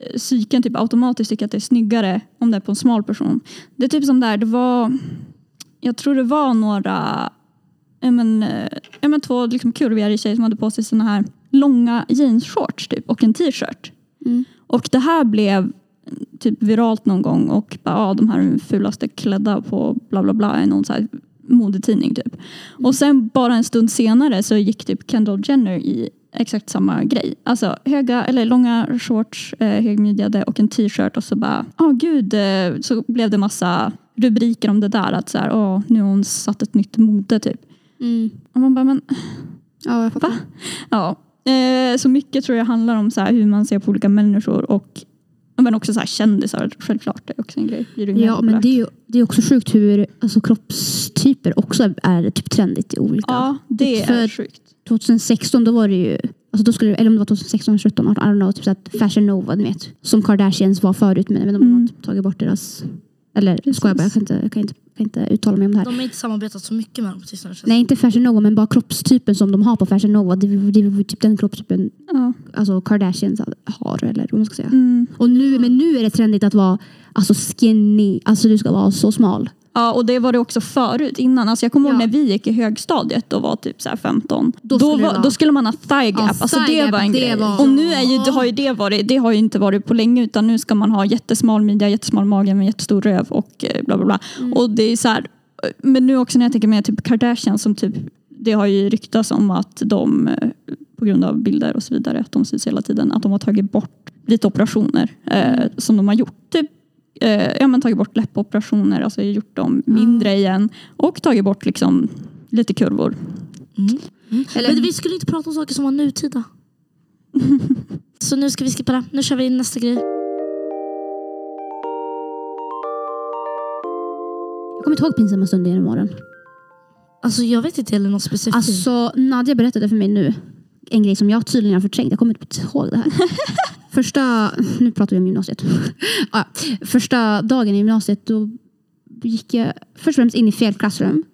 eh, psyken typ automatiskt tycker att det är snyggare om det är på en smal person. Det är typ som där, det var, jag tror det var några, men, eh, men två liksom kurvigare tjejer som hade på sig såna här långa jeansshorts typ och en t-shirt. Mm. Och det här blev typ viralt någon gång och bara, ah, de här är fulaste klädda på bla bla bla i någon så här modetidning typ. Och sen bara en stund senare så gick typ Kendall Jenner i exakt samma grej. Alltså höga eller långa shorts, eh, högmidjade och en t-shirt och så bara, åh oh, gud, eh, så blev det massa rubriker om det där att så här, åh, nu har hon satt ett nytt mode typ. Mm. Och man bara, men Ja, jag fattar. Va? Ja, eh, så mycket tror jag handlar om så här, hur man ser på olika människor och men också så här, kändisar självklart. Det är också en grej. Du mer Ja, men det är ju det är också sjukt hur alltså, kroppstyper också är typ trendigt i olika. Ja, det För- är sjukt. 2016 då var det ju, alltså då skulle, det- eller om det var 2016, 17, 18, I don't know, typ så Fashion Nova, ni vet. Som Kardashians var förut men de har Mm. typ tagit bort deras, eller Precis. skojar bara, jag kan inte, jag kan inte, kan inte uttala mig om det här. De har inte samarbetat så mycket med dem på sistone. Nej inte Fashion Nova men bara kroppstypen som de har på Fashion Nova. Det, det är typ den kroppstypen Ja. alltså Kardashians har eller vad man ska säga. Mm. Och nu, men nu är det trendigt att vara alltså skinny, alltså du ska vara så smal. Ja, och det var det också förut innan. Alltså jag kommer ihåg Ja. när vi gick i högstadiet och var typ så här 15. Då Då, skulle det var, då skulle man ha thigh gap. Ja, alltså thigh det gap, var en det grej. var- Och nu är ju, det har ju det varit, det har ju inte varit på länge utan nu ska man ha jättesmal midja, jättesmal mage med jättestor röv och eh, bla bla bla. Mm. Och det är så här, men nu också när jag tänker med typ Kardashian som typ, det har ju ryktats om att de eh, på grund av bilder och så vidare, att de syns hela tiden, att de har tagit bort lite operationer eh, som de har gjort. Typ, eh, ja, men tagit bort läppoperationer, alltså gjort dem mindre igen och tagit bort liksom lite kurvor. Mm. Mm. Eller- Men vi skulle inte prata om saker som var nutida. så nu ska vi skippa det. Nu kör vi nästa grej. Jag kommer inte ihåg pinsamma stunder genom åren. Alltså jag vet inte heller något specifikt. Alltså Nadja berättade för mig nu en grej som jag tydligen har förträngt. Jag kommer inte ihåg det här. Första, nu pratar vi om gymnasiet. ja, första dagen i gymnasiet då gick jag först och främst in i fel klassrum.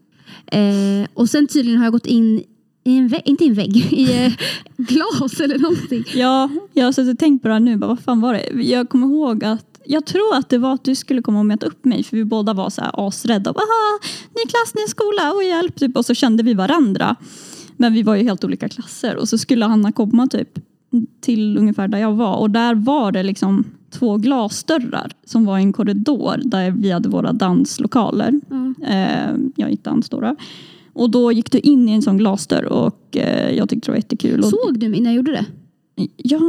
Eh, och sen tydligen har jag gått in i en vägg, inte i en vägg, i eh, glas eller någonting. Ja, jag har suttit och tänkt på det här nu. Bara, vad fan var det? Jag kommer ihåg att jag tror att det var att du skulle komma och möta upp mig för vi båda var så här asrädda. Och ny klass, ny skola, och hjälp. Typ. Och så kände vi varandra. Men vi var ju helt olika klasser och så skulle Hanna komma typ till ungefär där jag var och där var det liksom två glasdörrar som var i en korridor där vi hade våra danslokaler. Ja. Eh, jag gick dans då. Och då gick du in i en sån glasdörr och eh, jag tyckte det var jättekul. Såg du mig när jag gjorde det? Ja,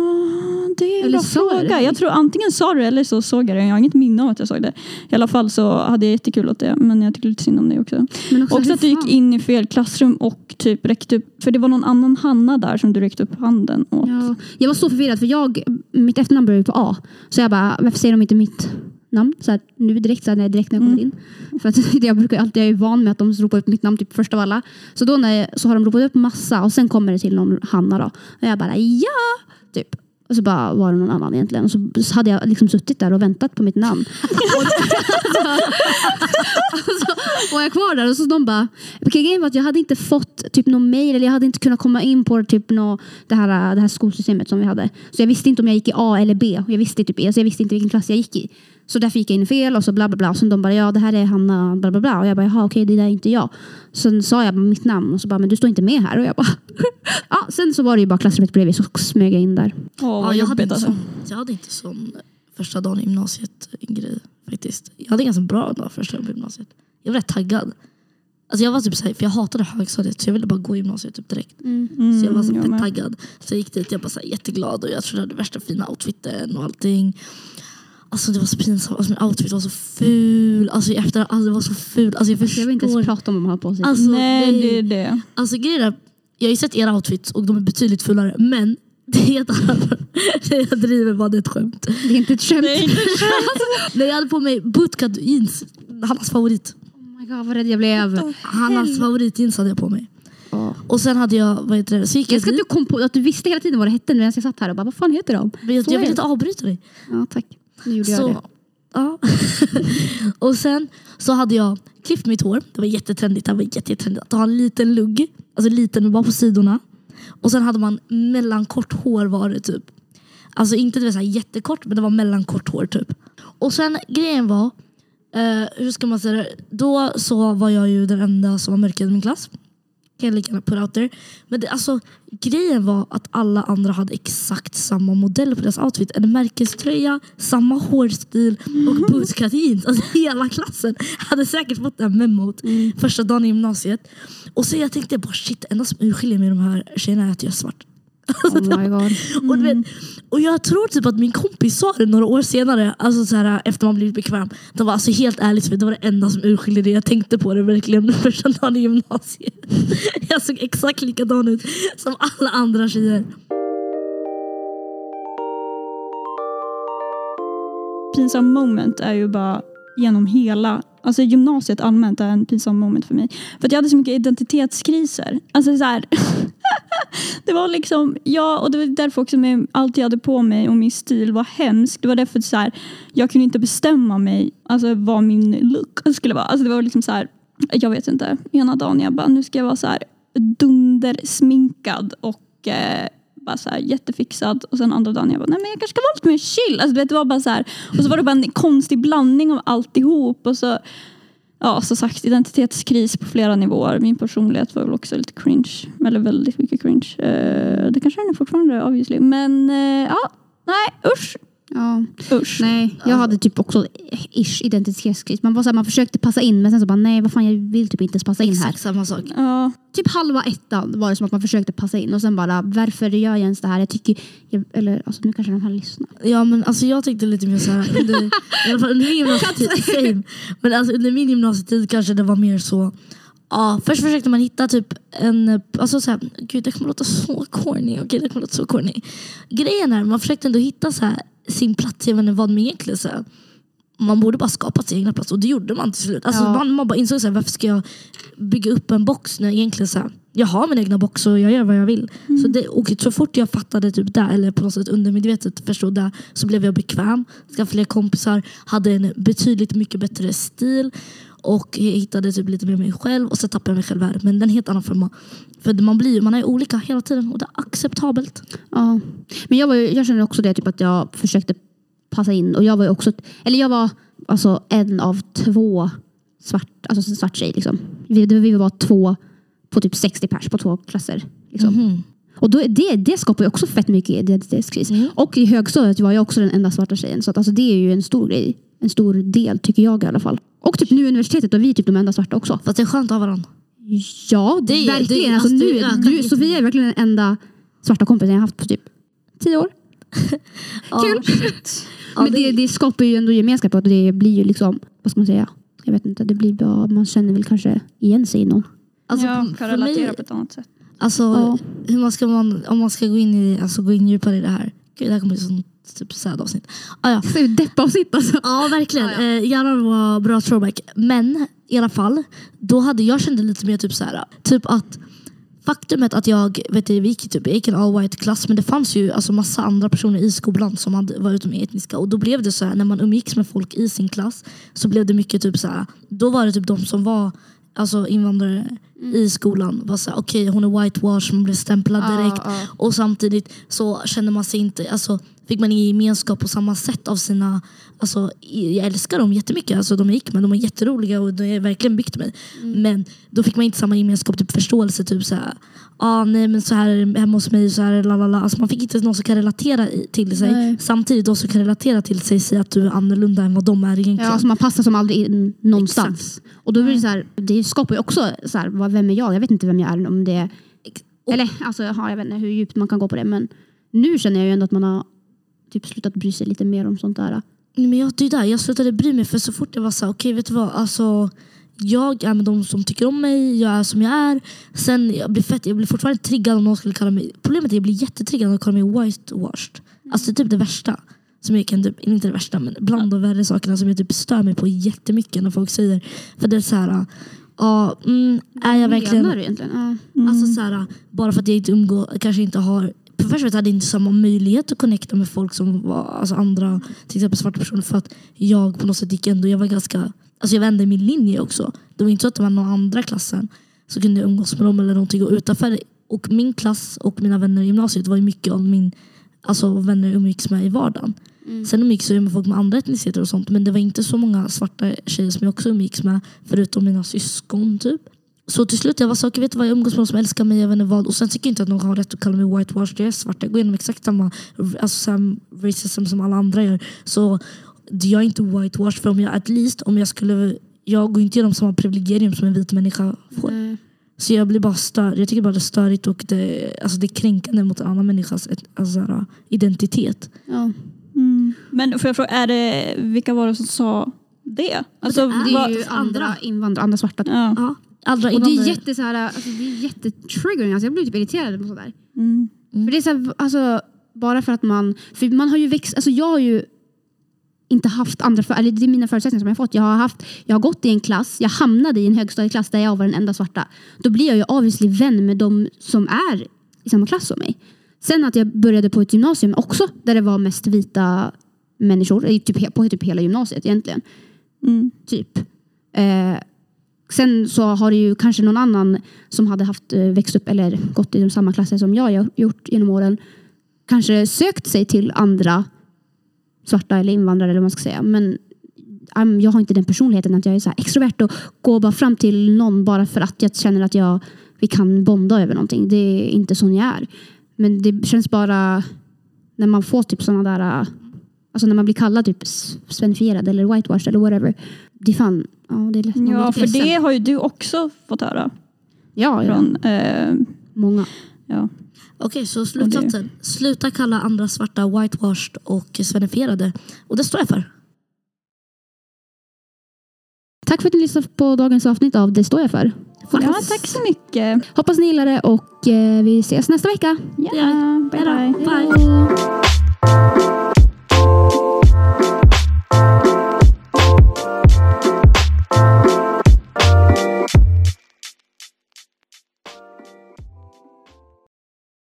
det är en bra fråga. Jag tror antingen sa du eller så såg jag det. Jag har inget minne av att jag såg det. I alla fall så hade jag jättekul åt det. Men jag tycker lite synd om det också. Men också, Också att du gick in i fel klassrum och typ räckte upp. För det var någon annan Hanna där som du räckte upp handen åt. Ja, jag var så förvirrad för jag, mitt efternamn började på A. Så jag bara, varför säger de inte mitt namn? Så här, nu direkt, så här, när- direkt när jag kommer Mm. in. För att jag brukar alltid, jag är van med att de ropar upp mitt namn typ först av alla. Så då när jag, så har de ropat upp massa och sen kommer det till någon Hanna då. Och jag bara ja, typ. Och så bara var det någon annan egentligen. Och så, så hade jag liksom suttit där och väntat på mitt namn. och, alltså, och jag kvar där och så de bara, okay, grejen var att jag hade inte fått typ någon mail eller jag hade inte kunnat komma in på typ nå, det, här, det här skolsystemet som vi hade. Så jag visste inte om jag gick i A eller B. Jag visste typ E, så jag visste inte vilken klass jag gick i. Så därför gick jag in fel och så bla bla bla. Och sen de bara, ja det här är Hanna bla bla bla. Och jag bara, jaha okej det där är inte jag. Sen sa jag mitt namn och så bara, men du står inte med här. Och jag bara, ja. Sen så var det ju bara klassrummet bredvid så smög jag in där. Åh, Ja, vad jag, hade jobbigt alltså. sån, jag hade inte sån första dagen i gymnasiet en grej faktiskt. Jag hade ganska bra dag första dagen på gymnasiet. Jag var rätt taggad. Alltså jag var typ såhär, för jag hatade högstadiet så jag ville bara gå i gymnasiet typ direkt. Mm, Så jag var så jag fett med. taggad. Så jag gick dit, jag var jätteglad och jag trodde jag hade värsta fina outfiten och allting. Alltså det var så pinsamt, alltså, min outfit var så ful. Alltså i efterhand, alltså, det var så ful. Alltså jag förstår. Jag vill inte ens prata om vad man har på sig. Alltså, Nej, nej. det är det. Alltså grejen är, jag har ju sett era outfits och de är betydligt fulare. Men det är ett annat. Det jag driver bara det är ett skämt. det är inte ett skämt. Nej, När jag hade på mig bootcut jeans, Hannas favorit. Oh my god vad rädd jag blev. Hannas favoritjeans hade jag på mig. Ja. Och sen hade jag, vad heter det, så gick Jag jag ska att du kom på att du visste hela tiden vad det hette medan jag satt här och bara, vad fan heter de? Men jag, jag vill inte avbryta dig. Ja tack. Nu gjorde jag det. Så, ja. och sen så hade jag klippt mitt hår. Det var jättetrendigt. Det var jätte- jättetrendigt att ha en liten lugg. Alltså liten bara på sidorna. Och sen hade man mellankort hår var det typ. Alltså inte det var så jättekort men det var mellankort hår typ. Och sen grejen var, eh, hur ska man säga det? Då så var jag ju den enda som var mörkhyad i min klass. Kan jag lika gärna put out there. Men det, alltså, grejen var att alla andra hade exakt samma modell på deras outfit. En märkeströja, samma hårstil och bootcut jeans. Alltså, hela klassen hade säkert fått det här memot första dagen i gymnasiet. Och så jag tänkte bara shit, enda som urskiljer mig och de här tjejerna är att jag är svart. Oh my god. Och, du vet, och jag tror typ att min kompis sa det några år senare, alltså så här, efter man blivit bekväm. De var alltså helt ärligt, för det var det enda som urskilde det. Jag tänkte på det verkligen första dagen i gymnasiet. Jag såg exakt likadan ut som alla andra tjejer. pinsam moment är ju bara genom hela, alltså gymnasiet allmänt är en pinsam moment för mig. För att jag hade så mycket identitetskriser. Alltså så här, det var liksom, ja och det var därför också med allt jag hade på mig och min stil var hemskt. Det var därför så här, jag kunde inte bestämma mig, alltså vad min look skulle vara. Alltså det var liksom så här, jag vet inte, ena dagen jag bara, nu ska jag vara så här dundersminkad och eh, bara så här jättefixad och sen andra dagen jag bara, nej men jag kanske ska vara lite mer chill. Alltså, du vet, det var bara så här, och så var det bara en konstig blandning av alltihop och så Ja, som sagt identitetskris på flera nivåer. Min personlighet var väl också lite cringe. Eller väldigt mycket cringe. Eh, det kanske den är fortfarande obviously. Men eh, ja, nej usch. Ja. Usch. Nej, jag hade typ också ish identitetskris. Man, var så här, man försökte passa in men sen så bara nej vad fan jag vill typ inte ens passa in här. Exakt samma sak. Ja, Typ halva ettan var det som att man försökte passa in och sen bara varför gör jag ens det här? Jag tycker, jag, eller alltså nu kanske de här lyssnar. Ja men alltså jag tänkte lite mer såhär, under, i alla fall under min gymnasietid, same. Men alltså under min gymnasietid kanske det var mer så Ja, först försökte man hitta typ en, alltså såhär, gud det kommer låta så corny, okej det kommer låta så corny. Grejen är, man försökte ändå hitta så här, sin plats, jag vet inte vad man egentligen så här, man borde bara skapa sin egna plats och det gjorde man till slut. Alltså, Ja. man, man bara insåg såhär, varför ska jag bygga upp en box när egentligen så här, jag har min egna box och jag gör vad jag vill. Så, det, och så fort jag fattade typ det, eller på något sätt undermedvetet förstod det, så blev jag bekväm. Skaffade fler kompisar, hade en betydligt mycket bättre stil och jag hittade typ lite mer mig själv och så tappade jag mig själv här. Men det är en helt annan form. För man, blir, man är olika hela tiden och det är acceptabelt. Ja. Men jag, var, ju- jag känner också det typ att jag försökte passa in och jag var ju också, eller jag var alltså en av två svart, alltså svart tjej liksom. Vi, vi var två på typ 60 pers på två klasser. Liksom. Mhm. Och då, det, det skapar ju också fett mycket identitetskris. Mm. Och i högstadiet var jag också den enda svarta tjejen. Så att, alltså, det är ju en stor grej. En stor del tycker jag i alla fall. Och typ nu i universitetet och vi är typ de enda svarta också. Fast det är skönt att ha varandra. Ja, Det är- verkligen. det är- alltså, alltså, nu, det ökar du, Sofia är verkligen den enda svarta kompisen jag har haft på typ tio år. Kul! Ja, Men det, det skapar ju ändå gemenskap och det blir ju liksom, vad ska man säga? Jag vet inte, det blir bara, man känner väl kanske igen sig i någon. Alltså, för kan relatera mig- på ett annat sätt. Alltså, Ja. hur man ska man, om man ska gå in, i, alltså, gå in djupare i det här. Gud, det här kommer bli sånt typ sad avsnitt. Ah, ja. Så deppa och sitta alltså. ja, verkligen. Eh, jävlar vad bra throwback. Men i alla fall, då hade jag kände lite mer typ så här, typ att Faktumet att jag, vet du, vi gick, typ, jag gick en all white klass men det fanns ju alltså, massa andra personer i skolan som hade, var utom etniska och då blev det så här när man umgicks med folk i sin klass så blev det mycket typ så här, då var det typ de som var alltså, invandrare i skolan var okej hon är whitewash, man blev stämplad direkt ja. och samtidigt så kände man sig inte, alltså fick man ingen gemenskap på samma sätt av sina, alltså jag älskar dem jättemycket, alltså de jag gick med, de är jätteroliga och de har verkligen byggt mig. Men då fick man inte samma gemenskap, typ förståelse, typ såhär, ah, nej men så här är det hemma hos mig, så här lalala. Alltså man fick inte någon som kan relatera i, till sig, Nej. samtidigt de som kan relatera till sig säger att du är annorlunda än vad de är egentligen. Ja, alltså man passar som aldrig in någonstans. Och då blir det så här, det skapar ju också så här, vad- vem är jag? Jag vet inte vem jag är. Om det, eller alltså, ja, jag vet inte hur djupt man kan gå på det. Men nu känner jag ju ändå att man har typ slutat bry sig lite mer om sånt där. Nej, Men jag, det är där, jag slutade bry mig för så fort jag var så här, okej vet du vad, alltså jag är med de som tycker om mig, jag är som jag är. Sen jag blir, fett, jag blir fortfarande triggad om någon skulle kalla mig, problemet är att jag blir jättetriggad om de kallar mig whitewashed. Alltså det är typ det värsta. Som jag kan typ, inte det värsta men bland de värre sakerna som jag typ stör mig på jättemycket när folk säger. För det är så här, ja, mm, är jag verkligen Menar du egentligen? Alltså så här, bara för att jag inte umgår, kanske inte har för första hade jag inte samma möjlighet att connecta med folk som var alltså andra, till exempel svarta personer för att jag på något sätt gick ändå, jag var ganska, alltså jag vände min linje också. Det var inte så att det var någon andra klassen så kunde jag umgås med dem eller någonting och utanför och min klass och mina vänner i gymnasiet var ju mycket av min alltså, vänner jag umgicks med i vardagen. Sen umgicks jag med folk med andra etniciteter och sånt men det var inte så många svarta tjejer som jag också umgicks med förutom mina syskon typ. Så till slut jag var så okej vet du vad jag umgås med någon som älskar mig, jag vet inte vad. Och sen tycker jag inte att någon har rätt att kalla mig whitewashed. Jag är svart, jag går igenom exakt samma alltså, racism som alla andra gör. Så jag är inte whitewashed för om jag, at least om jag skulle, jag går inte igenom samma privilegium som en vit människa får. Nej. Så jag blir bara stör, jag tycker bara det är störigt och det, alltså det är kränkande mot en annan människas alltså, identitet. Ja. Mm. Men får jag fråga, är det, vilka var det som sa det? Alltså, det är ju andra invandrare, andra svarta. ja. Ja, andra Och det är jätte så här, alltså det är jättetriggering. Alltså jag blir typ irriterad på sådär. Mm. För det är så här, alltså, bara för att man, för man har ju växt, alltså jag har ju inte haft andra, för, eller det är mina förutsättningar som jag har fått. Jag har, haft, jag har gått i en klass, jag hamnade i en högstadieklass där jag var den enda svarta. Då blir jag ju obviously vän med de som är i samma klass som mig. Sen att jag började på ett gymnasium också där det var mest vita människor, typ, på typ hela gymnasiet egentligen. Mm. Typ. Eh, sen så har det ju kanske någon annan som hade haft, eh, växt upp eller gått i de samma klasser som jag har gjort genom åren kanske sökt sig till andra svarta eller invandrare eller vad man ska säga. Men um, jag har inte den personligheten att jag är så här extrovert och går bara fram till någon bara för att jag känner att jag, vi kan bonda över någonting. Det är inte sån jag är. Men det känns bara när man får typ sådana där Alltså när man blir kallad typ svenifierad eller whitewashed eller whatever. Det är fan, ja det är lätt, ja, för ledsen. det har ju du också fått höra. Ja, ja. Från, eh, många. ja. Okej, så slutsatsen. Sluta kalla andra svarta whitewashed och svenifierade. Och det står jag för. Tack för att ni lyssnade på dagens avsnitt av Det står jag för. ja, tack så mycket. Hoppas ni gillar det och eh, vi ses nästa vecka. Ja, bye bye. Bye. Thank you.